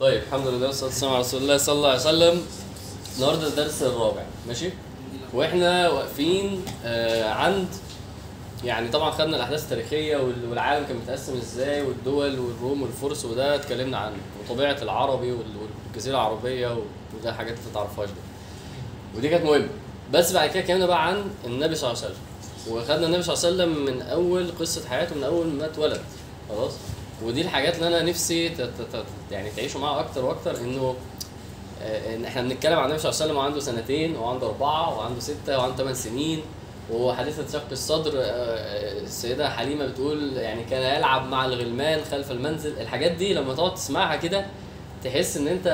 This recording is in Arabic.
طيب الحمد لله والصلاة والسلام على رسول الله صلى الله عليه وسلم. النهارده الدرس الرابع ماشي؟ وإحنا واقفين آه عند يعني طبعا خدنا الأحداث التاريخية وال- والعالم كان متقسم إزاي والدول والروم والفرس وده اتكلمنا عنه وطبيعه العربي وال- والجزيرة العربية وده حاجات انت تعرفهاش دي. ودي كانت مهمة. بس بعد كده اتكلمنا بقى عن النبي صلى الله عليه وسلم. وخدنا النبي صلى الله عليه وسلم من أول قصة حياته من أول ما اتولد. خلاص؟ ودي الحاجات اللي أنا نفسي يعني تعيشوا معاها أكتر وأكتر إنه آه، إن إحنا بنتكلم عن النبي صلى الله عليه وسلم وعنده سنتين وعنده أربعة وعنده ستة وعنده ثمان سنين وحادثه شق الصدر آه، آه، السيدة حليمة بتقول يعني كان يلعب مع الغلمان خلف المنزل. الحاجات دي لما تقعد تسمعها كده تحس إن أنت